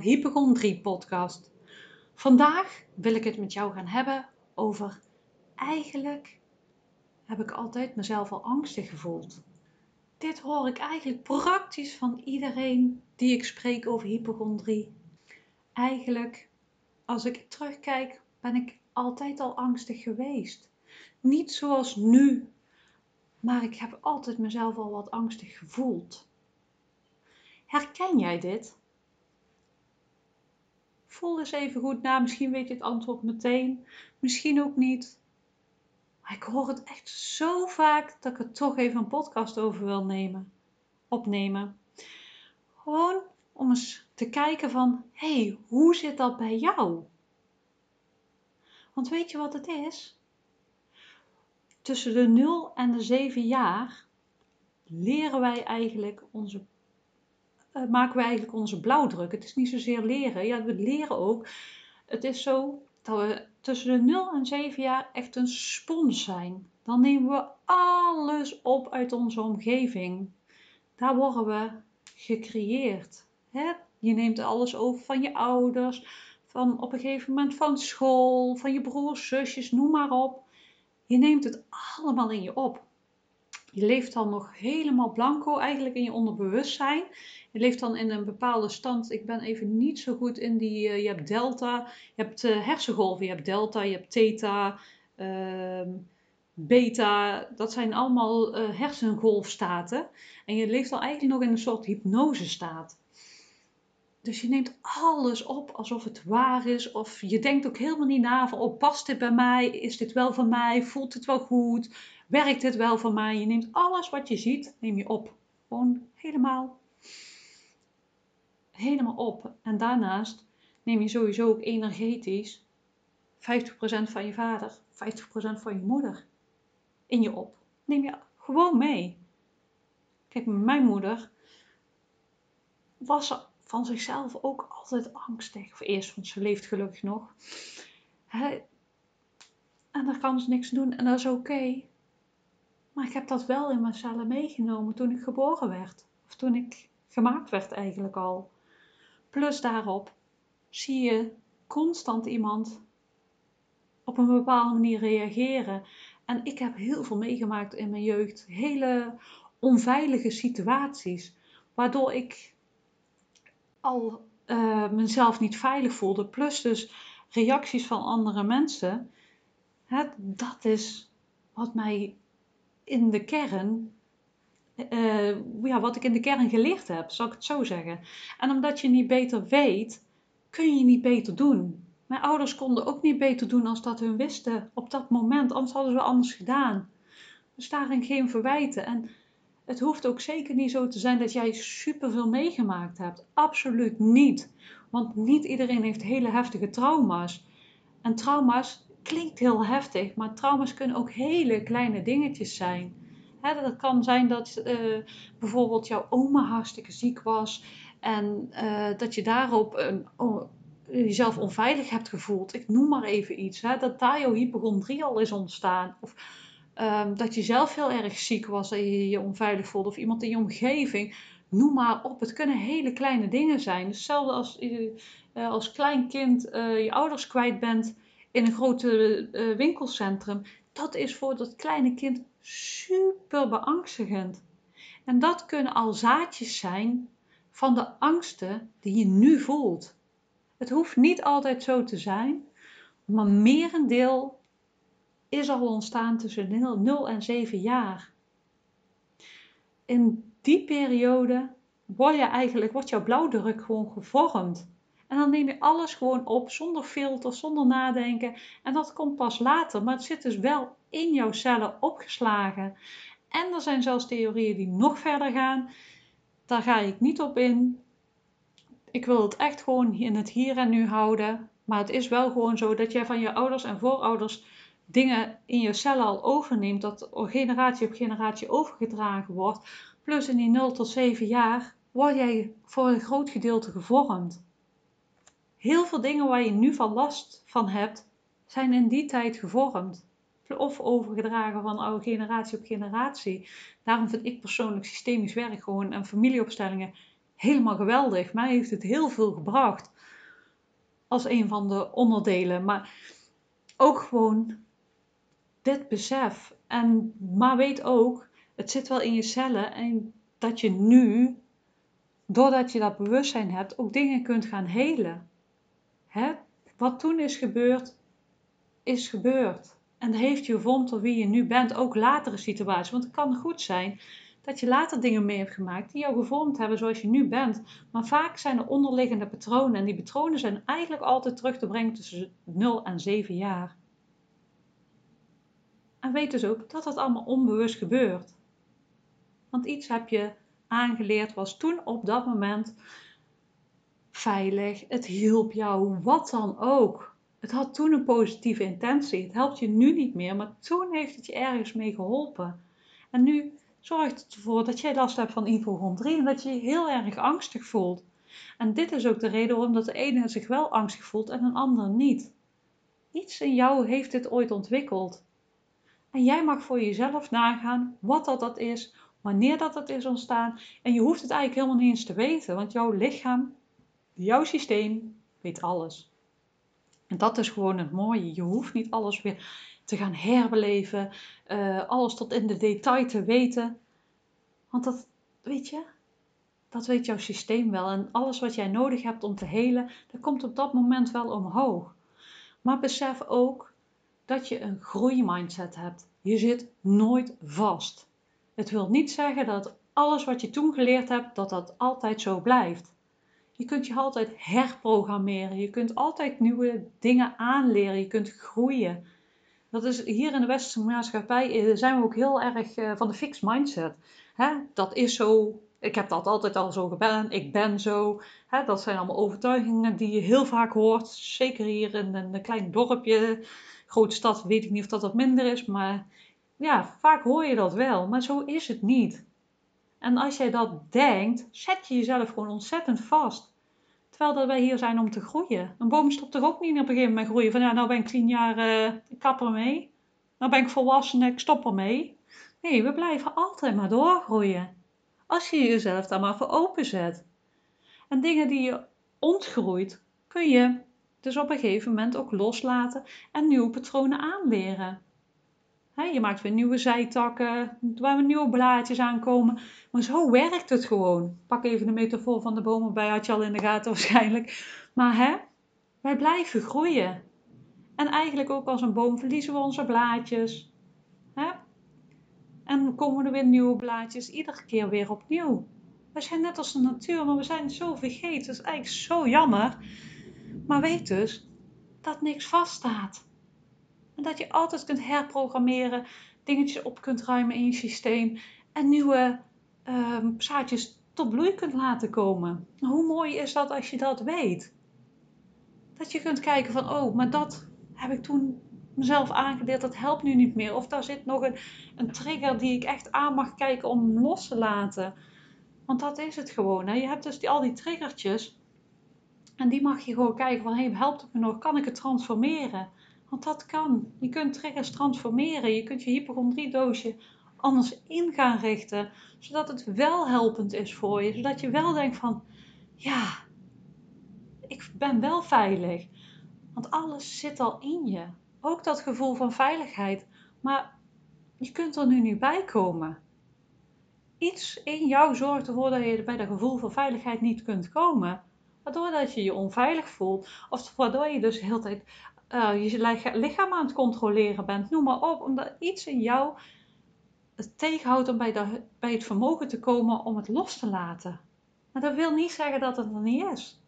hypochondrie podcast. Vandaag wil ik het met jou gaan hebben over eigenlijk heb ik altijd mezelf al angstig gevoeld. Dit hoor ik eigenlijk praktisch van iedereen die ik spreek over hypochondrie. Eigenlijk, als ik terugkijk, ben ik altijd al angstig geweest. Niet zoals nu, maar ik heb altijd mezelf al wat angstig gevoeld. Herken jij dit? Voel eens even goed na. Misschien weet je het antwoord meteen, misschien ook niet. Maar ik hoor het echt zo vaak dat ik er toch even een podcast over wil nemen, opnemen. Gewoon om eens te kijken van, hé, hey, hoe zit dat bij jou? Want weet je wat het is? Tussen de 0 en de 7 jaar leren wij eigenlijk onze uh, maken we eigenlijk onze blauwdruk. Het is niet zozeer leren. Ja, we leren ook. Het is zo dat we tussen de 0 en 7 jaar echt een spons zijn. Dan nemen we alles op uit onze omgeving. Daar worden we gecreëerd. Hè? Je neemt alles over van je ouders, van op een gegeven moment van school, van je broers, zusjes, noem maar op. Je neemt het allemaal in je op. Je leeft dan nog helemaal blanco eigenlijk in je onderbewustzijn. Je leeft dan in een bepaalde stand. Ik ben even niet zo goed in die. Uh, je hebt delta, je hebt uh, hersengolven, je hebt delta, je hebt theta, uh, beta. Dat zijn allemaal uh, hersengolfstaten. En je leeft dan eigenlijk nog in een soort hypnosestaat. Dus je neemt alles op alsof het waar is. Of je denkt ook helemaal niet na van, oh, past dit bij mij? Is dit wel van mij? Voelt het wel goed? Werkt dit wel voor mij? Je neemt alles wat je ziet, neem je op. Gewoon helemaal, helemaal op. En daarnaast neem je sowieso ook energetisch 50% van je vader, 50% van je moeder in je op. Neem je gewoon mee. Kijk, mijn moeder was van zichzelf ook altijd angstig. Of eerst, want ze leeft gelukkig nog. En daar kan ze niks doen en dat is oké. Maar ik heb dat wel in mijn cellen meegenomen toen ik geboren werd. Of toen ik gemaakt werd eigenlijk al. Plus daarop zie je constant iemand op een bepaalde manier reageren. En ik heb heel veel meegemaakt in mijn jeugd. Hele onveilige situaties. Waardoor ik al uh, mezelf niet veilig voelde. Plus dus reacties van andere mensen. Dat is wat mij in de kern, uh, ja, wat ik in de kern geleerd heb, zal ik het zo zeggen. En omdat je niet beter weet, kun je niet beter doen. Mijn ouders konden ook niet beter doen als dat hun wisten op dat moment, anders hadden ze anders gedaan. Dus daarin geen verwijten. En het hoeft ook zeker niet zo te zijn dat jij superveel meegemaakt hebt. Absoluut niet. Want niet iedereen heeft hele heftige trauma's. En trauma's klinkt heel heftig, maar trauma's kunnen ook hele kleine dingetjes zijn. dat kan zijn dat uh, bijvoorbeeld jouw oma hartstikke ziek was en uh, dat je daarop een, jezelf onveilig hebt gevoeld. Ik noem maar even iets. dat daar jouw hypochondrie al is ontstaan. Of um, dat je zelf heel erg ziek was en je je onveilig voelde. Of iemand in je omgeving. Noem maar op. Het kunnen hele kleine dingen zijn. Hetzelfde als je uh, als klein kind je ouders kwijt bent in een grote winkelcentrum, dat is voor dat kleine kind super beangstigend. En dat kunnen al zaadjes zijn van de angsten die je nu voelt. Het hoeft niet altijd zo te zijn, maar merendeel is al ontstaan tussen 0 en 7 jaar. In die periode word je eigenlijk, wordt jouw blauwdruk gewoon gevormd. En dan neem je alles gewoon op, zonder filter, zonder nadenken. En dat komt pas later, maar het zit dus wel in jouw cellen opgeslagen. En er zijn zelfs theorieën die nog verder gaan. Daar ga ik niet op in. Ik wil het echt gewoon in het hier en nu houden. Maar het is wel gewoon zo dat jij van je ouders en voorouders dingen in je cellen al overneemt. Dat generatie op generatie overgedragen wordt. Plus in die 0 tot 7 jaar word jij voor een groot gedeelte gevormd. Heel veel dingen waar je nu van last van hebt, zijn in die tijd gevormd. Of overgedragen van oude generatie op generatie. Daarom vind ik persoonlijk systemisch werk gewoon en familieopstellingen helemaal geweldig. Mij heeft het heel veel gebracht. Als een van de onderdelen. Maar ook gewoon dit besef. En, maar weet ook, het zit wel in je cellen. En dat je nu, doordat je dat bewustzijn hebt, ook dingen kunt gaan helen. Wat toen is gebeurd, is gebeurd. En heeft je gevormd tot wie je nu bent, ook latere situaties. Want het kan goed zijn dat je later dingen mee hebt gemaakt die jou gevormd hebben zoals je nu bent. Maar vaak zijn er onderliggende patronen. En die patronen zijn eigenlijk altijd terug te brengen tussen 0 en 7 jaar. En weet dus ook dat dat allemaal onbewust gebeurt. Want iets heb je aangeleerd, was toen op dat moment veilig, het hielp jou, wat dan ook. Het had toen een positieve intentie. Het helpt je nu niet meer, maar toen heeft het je ergens mee geholpen. En nu zorgt het ervoor dat jij last hebt van hypochondrie 3 en dat je je heel erg angstig voelt. En dit is ook de reden waarom dat de ene zich wel angstig voelt en een ander niet. Iets in jou heeft dit ooit ontwikkeld. En jij mag voor jezelf nagaan wat dat, dat is, wanneer dat, dat is ontstaan. En je hoeft het eigenlijk helemaal niet eens te weten, want jouw lichaam, jouw systeem, weet alles. En dat is gewoon het mooie. Je hoeft niet alles weer te gaan herbeleven, uh, alles tot in de detail te weten. Want dat, weet je, dat weet jouw systeem wel. En alles wat jij nodig hebt om te helen, dat komt op dat moment wel omhoog. Maar besef ook dat je een groeimindset hebt. Je zit nooit vast. Het wil niet zeggen dat alles wat je toen geleerd hebt, dat dat altijd zo blijft. Je kunt je altijd herprogrammeren. Je kunt altijd nieuwe dingen aanleren. Je kunt groeien. Dat is hier in de westerse maatschappij eh, zijn we ook heel erg eh, van de fixed mindset. Dat is zo. Ik heb dat altijd al zo gedaan. Ik ben zo. Dat zijn allemaal overtuigingen die je heel vaak hoort. Zeker hier in een klein dorpje. Grote stad weet ik niet of dat wat minder is. Maar ja, vaak hoor je dat wel. Maar zo is het niet. En als jij dat denkt, zet je jezelf gewoon ontzettend vast. Terwijl dat wij hier zijn om te groeien. Een boom stopt toch ook niet op een gegeven moment groeien. Van ja, nou ben ik tien jaar, uh, ik kap ermee. Nou ben ik volwassen, ik stop ermee. Nee, we blijven altijd maar doorgroeien. Als je jezelf daar maar voor openzet. En dingen die je ontgroeit, kun je dus op een gegeven moment ook loslaten en nieuwe patronen aanleren je maakt weer nieuwe zijtakken, waar weer nieuwe blaadjes aankomen. Maar zo werkt het gewoon. Pak even de metafoor van de bomen bij, had je al in de gaten waarschijnlijk. Maar hè, wij blijven groeien. En eigenlijk ook als een boom verliezen we onze blaadjes. Hè? En komen er weer nieuwe blaadjes, iedere keer weer opnieuw. We zijn net als de natuur, maar we zijn zo vergeten. Dat is eigenlijk zo jammer. Maar weet dus dat niks vaststaat. En dat je altijd kunt herprogrammeren, dingetjes op kunt ruimen in je systeem en nieuwe uh, zaadjes tot bloei kunt laten komen. Hoe mooi is dat als je dat weet? Dat je kunt kijken van, oh, maar dat heb ik toen mezelf aangeleerd, dat helpt nu niet meer. Of daar zit nog een, een trigger die ik echt aan mag kijken om los te laten. Want dat is het gewoon. Hè? Je hebt dus al die triggertjes. En die mag je gewoon kijken van, helpt het me nog? Kan ik het transformeren? Want dat kan. Je kunt triggers transformeren. Je kunt je hypochondriedoosje anders in gaan richten. Zodat het wel helpend is voor je. Zodat je wel denkt van, ja, ik ben wel veilig. Want alles zit al in je. Ook dat gevoel van veiligheid. Maar je kunt er nu niet bij komen. Iets in jou zorgt ervoor dat je bij dat gevoel van veiligheid niet kunt komen. Waardoor dat je je onveilig voelt. Of waardoor je dus de hele tijd uh, je lichaam aan het controleren bent, noem maar op, omdat iets in jou het tegenhoudt om bij, bij het vermogen te komen om het los te laten. Maar dat wil niet zeggen dat het er niet is.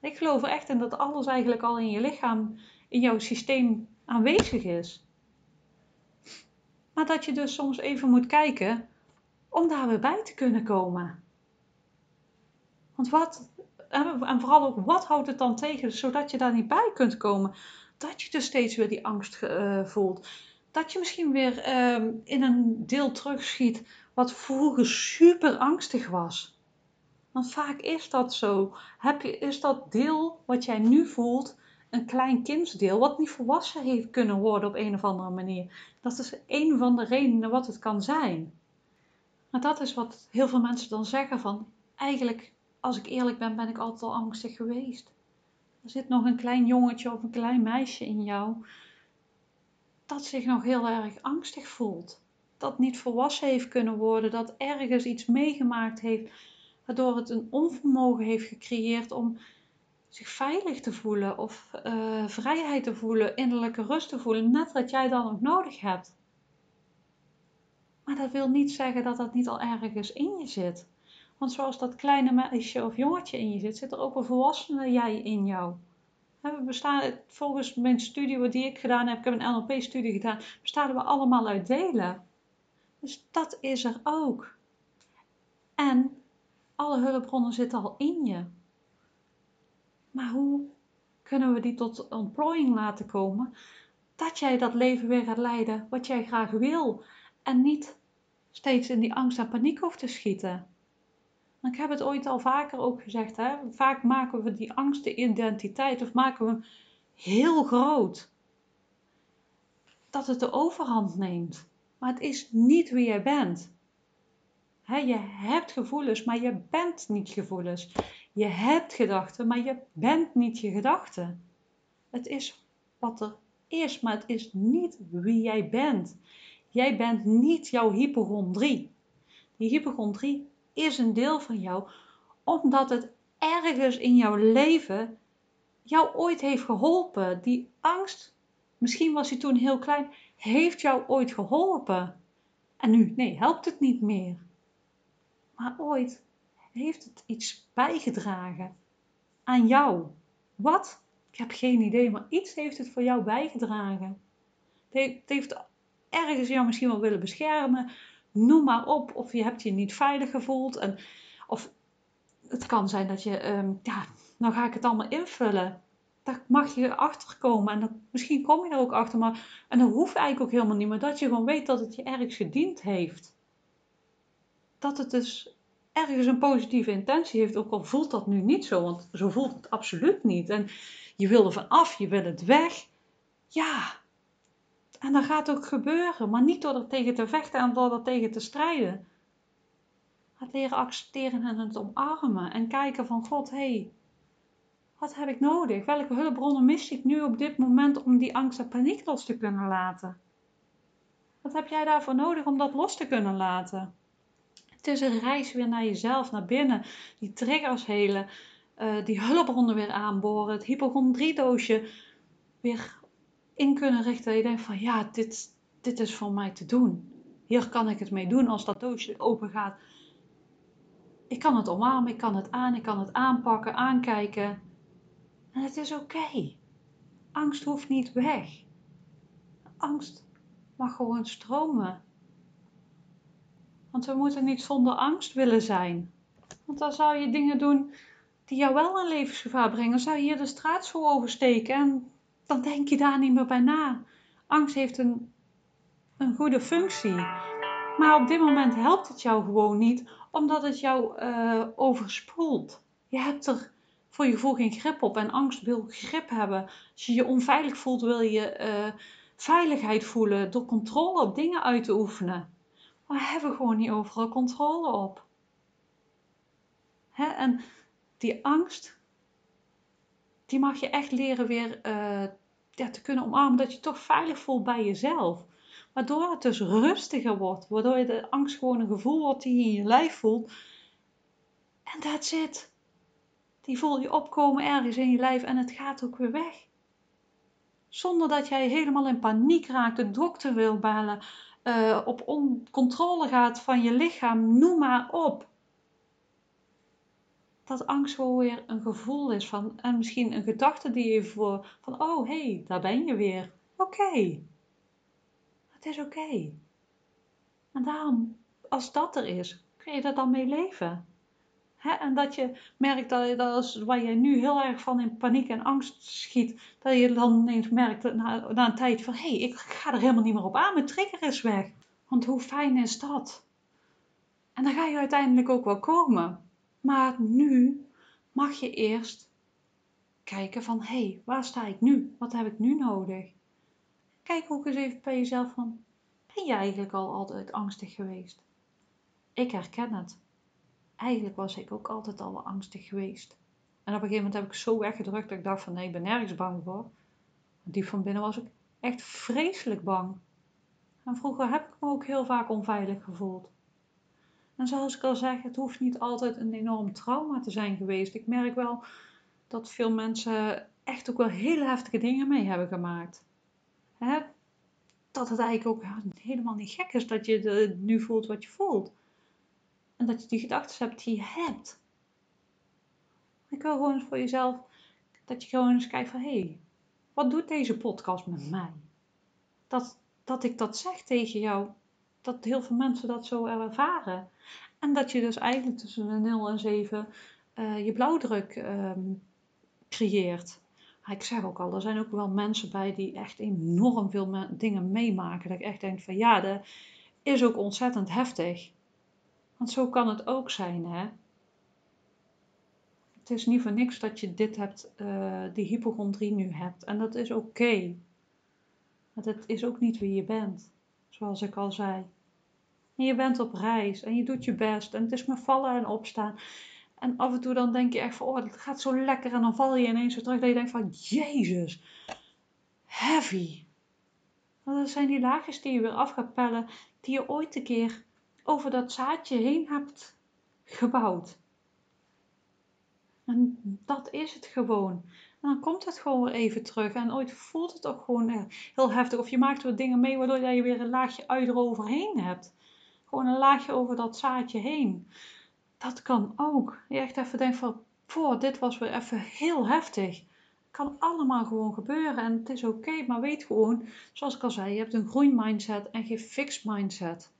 Ik geloof er echt in dat alles eigenlijk al in je lichaam, in jouw systeem aanwezig is. Maar dat je dus soms even moet kijken om daar weer bij te kunnen komen. Want wat en vooral ook wat houdt het dan tegen, zodat je daar niet bij kunt komen. Dat je dus steeds weer die angst uh, voelt. Dat je misschien weer uh, in een deel terugschiet wat vroeger super angstig was. Want vaak is dat zo. Heb je, is dat deel wat jij nu voelt een klein kindsdeel wat niet volwassen heeft kunnen worden op een of andere manier. Dat is een van de redenen wat het kan zijn. Maar dat is wat heel veel mensen dan zeggen van eigenlijk als ik eerlijk ben, ben ik altijd al angstig geweest. Er zit nog een klein jongetje of een klein meisje in jou dat zich nog heel erg angstig voelt. Dat niet volwassen heeft kunnen worden, dat ergens iets meegemaakt heeft, waardoor het een onvermogen heeft gecreëerd om zich veilig te voelen of uh, vrijheid te voelen, innerlijke rust te voelen, net wat jij dan ook nodig hebt. Maar dat wil niet zeggen dat dat niet al ergens in je zit. Want zoals dat kleine meisje of jongetje in je zit, zit er ook een volwassene jij in jou. We bestaan, volgens mijn studie die ik gedaan heb, ik heb een NLP-studie gedaan, bestaan we allemaal uit delen. Dus dat is er ook. En alle hulpbronnen zitten al in je. Maar hoe kunnen we die tot ontplooiing laten komen? Dat jij dat leven weer gaat leiden wat jij graag wil. En niet steeds in die angst en paniek hoeft te schieten. Ik heb het ooit al vaker ook gezegd. Hè? Vaak maken we die angst de identiteit of maken we hem heel groot. Dat het de overhand neemt. Maar het is niet wie jij bent. je hebt gevoelens, maar je bent niet gevoelens. Je hebt gedachten, maar je bent niet je gedachten. Het is wat er is, maar het is niet wie jij bent. Jij bent niet jouw hypochondrie. Die hypochondrie is een deel van jou, omdat het ergens in jouw leven jou ooit heeft geholpen. Die angst, misschien was hij toen heel klein, heeft jou ooit geholpen. En nu, nee, helpt het niet meer. Maar ooit heeft het iets bijgedragen aan jou. Wat? Ik heb geen idee, maar iets heeft het voor jou bijgedragen. Het heeft ergens jou misschien wel willen beschermen, noem maar op. Of je hebt je niet veilig gevoeld. En, of het kan zijn dat je, um, ja, nou ga ik het allemaal invullen. Daar mag je achter komen. En dan, misschien kom je er ook achter. Maar, en dat hoeft eigenlijk ook helemaal niet. Maar dat je gewoon weet dat het je ergens gediend heeft. Dat het dus ergens een positieve intentie heeft. Ook al voelt dat nu niet zo. Want zo voelt het absoluut niet. En je wil er van af. Je wil het weg. Ja, en dat gaat ook gebeuren, maar niet door er tegen te vechten en door er tegen te strijden. Het leren accepteren en het omarmen en kijken van God, hé, hey, wat heb ik nodig? Welke hulpbronnen mis ik nu op dit moment om die angst en paniek los te kunnen laten? Wat heb jij daarvoor nodig om dat los te kunnen laten? Het is een reis weer naar jezelf, naar binnen, die triggers helen, uh, die hulpbronnen weer aanboren, het hypochondriedoosje weer in kunnen richten. Dat je denkt van ja, dit, dit is voor mij te doen. Hier kan ik het mee doen als dat doosje open gaat. Ik kan het omarmen, ik kan het aan, ik kan het aanpakken, aankijken. En het is oké. Angst hoeft niet weg. Angst mag gewoon stromen. Want we moeten niet zonder angst willen zijn. Want dan zou je dingen doen die jou wel in levensgevaar brengen. Dan zou je hier de straat zo oversteken en dan denk je daar niet meer bij na. Angst heeft een, een goede functie. Maar op dit moment helpt het jou gewoon niet, omdat het jou uh, overspoelt. Je hebt er voor je gevoel geen grip op en angst wil grip hebben. Als je je onveilig voelt, wil je uh, veiligheid voelen door controle op dingen uit te oefenen. Maar we hebben gewoon niet overal controle op. Hè? En die angst, die mag je echt leren weer uh, ja, te kunnen omarmen, dat je toch veilig voelt bij jezelf. Waardoor het dus rustiger wordt, waardoor je de angst gewoon een gevoel wordt die je in je lijf voelt. En dat zit. Die voel je opkomen ergens in je lijf en het gaat ook weer weg. Zonder dat jij helemaal in paniek raakt, de dokter wil bellen, uh, op controle gaat van je lichaam, noem maar op dat angst gewoon weer een gevoel is van, en misschien een gedachte die je voor, van oh hé, hey, daar ben je weer. Oké. Het is oké. En daarom, als dat er is, kun je er dan mee leven. En dat je merkt dat, je, dat is waar je nu heel erg van in paniek en angst schiet, dat je dan ineens merkt na, na een tijd van hé, hey, ik ga er helemaal niet meer op aan, mijn trigger is weg. Want hoe fijn is dat? En dan ga je uiteindelijk ook wel komen. Maar nu mag je eerst kijken van, hé, hey, waar sta ik nu? Wat heb ik nu nodig? Kijk ook eens even bij jezelf van, ben je eigenlijk al altijd angstig geweest? Ik herken het. eigenlijk was ik ook altijd al angstig geweest. En op een gegeven moment heb ik zo weggedrukt dat ik dacht van nee, ik ben nergens bang voor. Diep van binnen was ik echt vreselijk bang. En vroeger heb ik me ook heel vaak onveilig gevoeld. En zoals ik al zeg, het hoeft niet altijd een enorm trauma te zijn geweest. Ik merk wel dat veel mensen echt ook wel hele heftige dingen mee hebben gemaakt. Hè? Dat het eigenlijk ook helemaal niet gek is dat je nu voelt wat je voelt. En dat je die gedachten hebt die je hebt. Ik wil gewoon voor jezelf dat je gewoon eens kijkt van hé, hey, wat doet deze podcast met mij? Dat, dat ik dat zeg tegen jou, dat heel veel mensen dat zo ervaren. En dat je dus eigenlijk tussen een 0 en 7 uh, je blauwdruk um, creëert. Maar ik zeg ook al, er zijn ook wel mensen bij die echt enorm veel dingen meemaken. Dat ik echt denk van ja, dat is ook ontzettend heftig. Want zo kan het ook zijn, hè. Het is niet voor niks dat je dit hebt, uh, die hypochondrie nu hebt. En dat is oké. Okay. Want het is ook niet wie je bent, zoals ik al zei. En je bent op reis en je doet je best. En het is maar vallen en opstaan. En af en toe dan denk je echt van, oh, het gaat zo lekker. En dan val je ineens weer terug dat je denkt van, jezus, heavy. Want dat zijn die laagjes die je weer af gaat pellen, die je ooit een keer over dat zaadje heen hebt gebouwd. En dat is het gewoon. En dan komt het gewoon weer even terug. En ooit voelt het ook gewoon eh, heel heftig. Of je maakt weer dingen mee waardoor je weer een laagje uit eroverheen hebt. Gewoon een laagje over dat zaadje heen. Dat kan ook. Je echt even denkt van, voor dit was weer even heel heftig. Kan allemaal gewoon gebeuren en het is oké, maar weet gewoon, zoals ik al zei, je hebt een groeimindset en geen fixed mindset.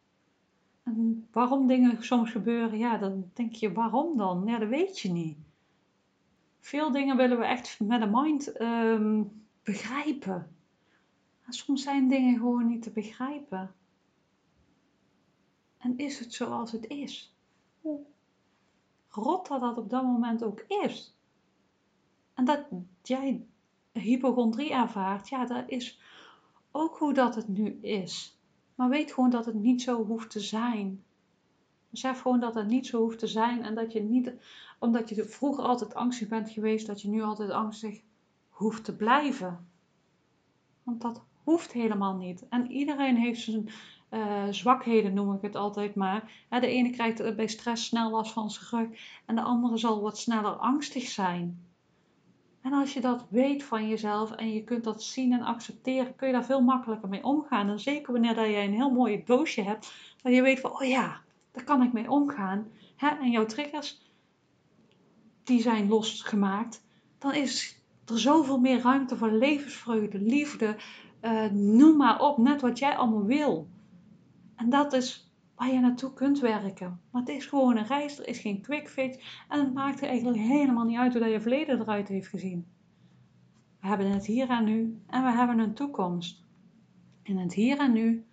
En waarom dingen soms gebeuren, ja, dan denk je, waarom dan? Ja, dat weet je niet. Veel dingen willen we echt met de mind um, begrijpen. En soms zijn dingen gewoon niet te begrijpen. En is het zoals het is? Hoe rot dat dat op dat moment ook is. En dat jij hypochondrie ervaart, ja, dat is ook hoe dat het nu is. Maar weet gewoon dat het niet zo hoeft te zijn. Besef gewoon dat het niet zo hoeft te zijn en dat je niet, omdat je vroeger altijd angstig bent geweest, dat je nu altijd angstig hoeft te blijven. Want dat hoeft helemaal niet. En iedereen heeft zijn uh, zwakheden, noem ik het altijd maar. de ene krijgt bij stress snel last van zijn rug en de andere zal wat sneller angstig zijn. En als je dat weet van jezelf en je kunt dat zien en accepteren, kun je daar veel makkelijker mee omgaan. En zeker wanneer dat jij een heel mooi doosje hebt, waar je weet van, oh ja, daar kan ik mee omgaan. Hè? En jouw triggers, die zijn losgemaakt. Dan is er zoveel meer ruimte voor levensvreugde, liefde, uh, noem maar op, net wat jij allemaal wil. En dat is waar je naartoe kunt werken. Maar het is gewoon een reis, er is geen quick fix. En het maakt er eigenlijk helemaal niet uit hoe je verleden eruit heeft gezien. We hebben het hier en nu en we hebben een toekomst. In het hier en nu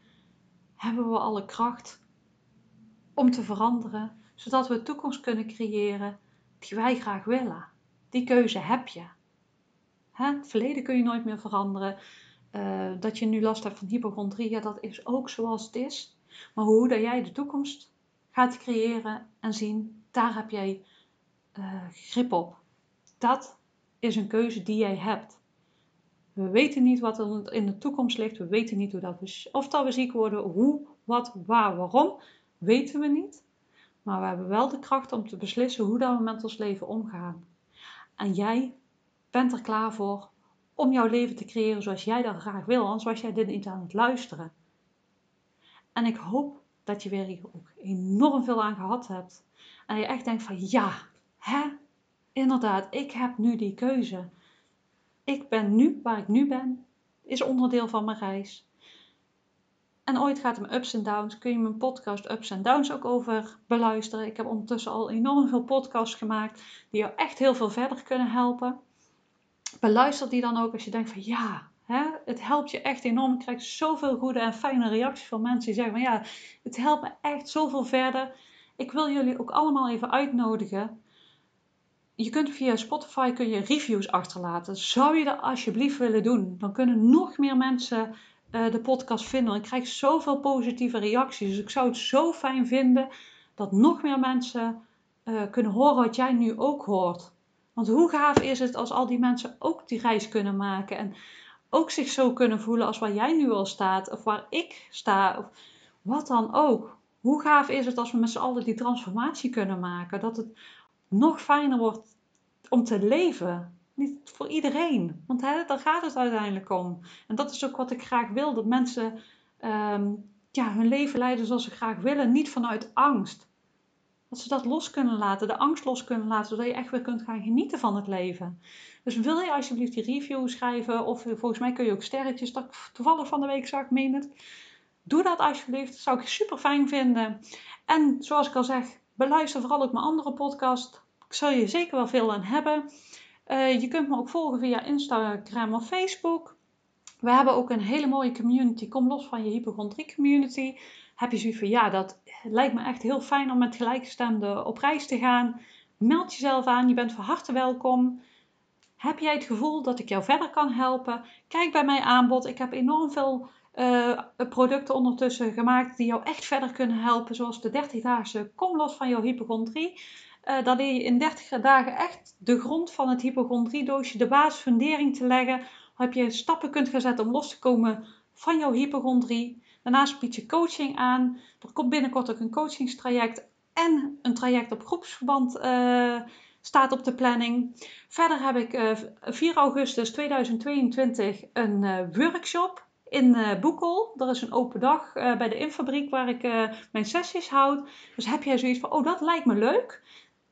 hebben we alle kracht om te veranderen, zodat we toekomst kunnen creëren die wij graag willen. Die keuze heb je. Het verleden kun je nooit meer veranderen. Uh, dat je nu last hebt van hypochondrie, dat is ook zoals het is. Maar hoe dat jij de toekomst gaat creëren en zien, daar heb jij uh, grip op. Dat is een keuze die jij hebt. We weten niet wat er in de toekomst ligt. We weten niet hoe dat we, of dat we ziek worden, hoe, wat, waar, waarom, weten we niet. Maar we hebben wel de kracht om te beslissen hoe we met ons leven omgaan. En jij bent er klaar voor om jouw leven te creëren zoals jij dat graag wil, anders was jij dit niet aan het luisteren. En ik hoop dat je weer ook enorm veel aan gehad hebt. En je echt denkt van ja, hè, inderdaad, ik heb nu die keuze. Ik ben nu waar ik nu ben, is onderdeel van mijn reis. En ooit gaat het ups en downs. Kun je mijn podcast Ups en Downs ook over beluisteren. Ik heb ondertussen al enorm veel podcasts gemaakt die jou echt heel veel verder kunnen helpen. Beluister die dan ook als je denkt van ja, hè, het helpt je echt enorm. Ik krijg zoveel goede en fijne reacties van mensen die zeggen van ja, het helpt me echt zoveel verder. Ik wil jullie ook allemaal even uitnodigen. Je kunt via Spotify kun je reviews achterlaten. Zou je dat alsjeblieft willen doen? Dan kunnen nog meer mensen uh, de podcast vinden. Ik krijg zoveel positieve reacties. Dus ik zou het zo fijn vinden dat nog meer mensen uh, kunnen horen wat jij nu ook hoort. Want hoe gaaf is het als al die mensen ook die reis kunnen maken en ook zich zo kunnen voelen als waar jij nu al staat of waar ik sta of wat dan ook. Hoe gaaf is het als we met z'n allen die transformatie kunnen maken? Dat het nog fijner wordt om te leven. Niet voor iedereen, want hè, daar gaat het uiteindelijk om. En dat is ook wat ik graag wil: dat mensen ehm, ja, hun leven leiden zoals ze graag willen, niet vanuit angst. Dat ze dat los kunnen laten, de angst los kunnen laten, zodat je echt weer kunt gaan genieten van het leven. Dus wil je alsjeblieft die review schrijven, of volgens mij kun je ook sterretjes, toevallig van de week zag, ik meen. Doe dat alsjeblieft, dat zou ik super fijn vinden. En zoals ik al zeg, beluister vooral ook mijn andere podcast. Ik zal je zeker wel veel aan hebben. Uh, je kunt me ook volgen via Instagram of Facebook. We hebben ook een hele mooie community. Kom los van je hypochondrie community. Heb je zoiets van, ja, dat lijkt me echt heel fijn om met gelijkgestemden op reis te gaan. Meld jezelf aan, je bent van harte welkom. Heb jij het gevoel dat ik jou verder kan helpen? Kijk bij mijn aanbod. Ik heb enorm veel uh, producten ondertussen gemaakt die jou echt verder kunnen helpen. Zoals de 30-daagse Kom los van jouw hypochondrie. Daar leer je in 30 dagen echt de grond van het hypochondriedoosje, de basisfundering te leggen. Heb je stappen kunt gaan om los te komen van jouw hypochondrie. Daarnaast bied je coaching aan. Er komt binnenkort ook een coachingstraject en een traject op groepsverband uh, staat op de planning. Verder heb ik uh, 4 augustus 2022 een workshop in Boekel. Dat is een open dag bij de Infabriek waar ik mijn sessies houd. Dus heb jij zoiets van, oh dat lijkt me leuk.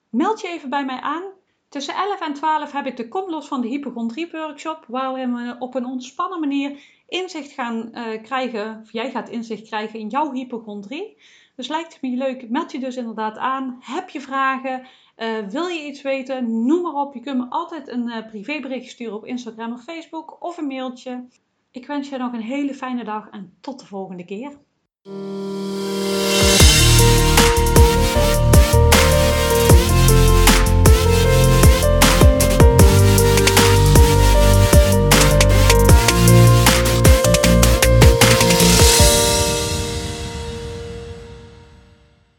Meld je even bij mij aan. Tussen 11 en 12 heb ik de Kom los van de hypochondrie workshop, waar we op een ontspannen manier inzicht gaan uh, krijgen, of jij gaat inzicht krijgen in jouw hypochondrie. Dus lijkt het me leuk, meld je dus inderdaad aan. Heb je vragen? Uh, wil je iets weten? Noem maar op. Je kunt me altijd een uh, privébericht sturen op Instagram of Facebook of een mailtje. Ik wens je nog een hele fijne dag en tot de volgende keer.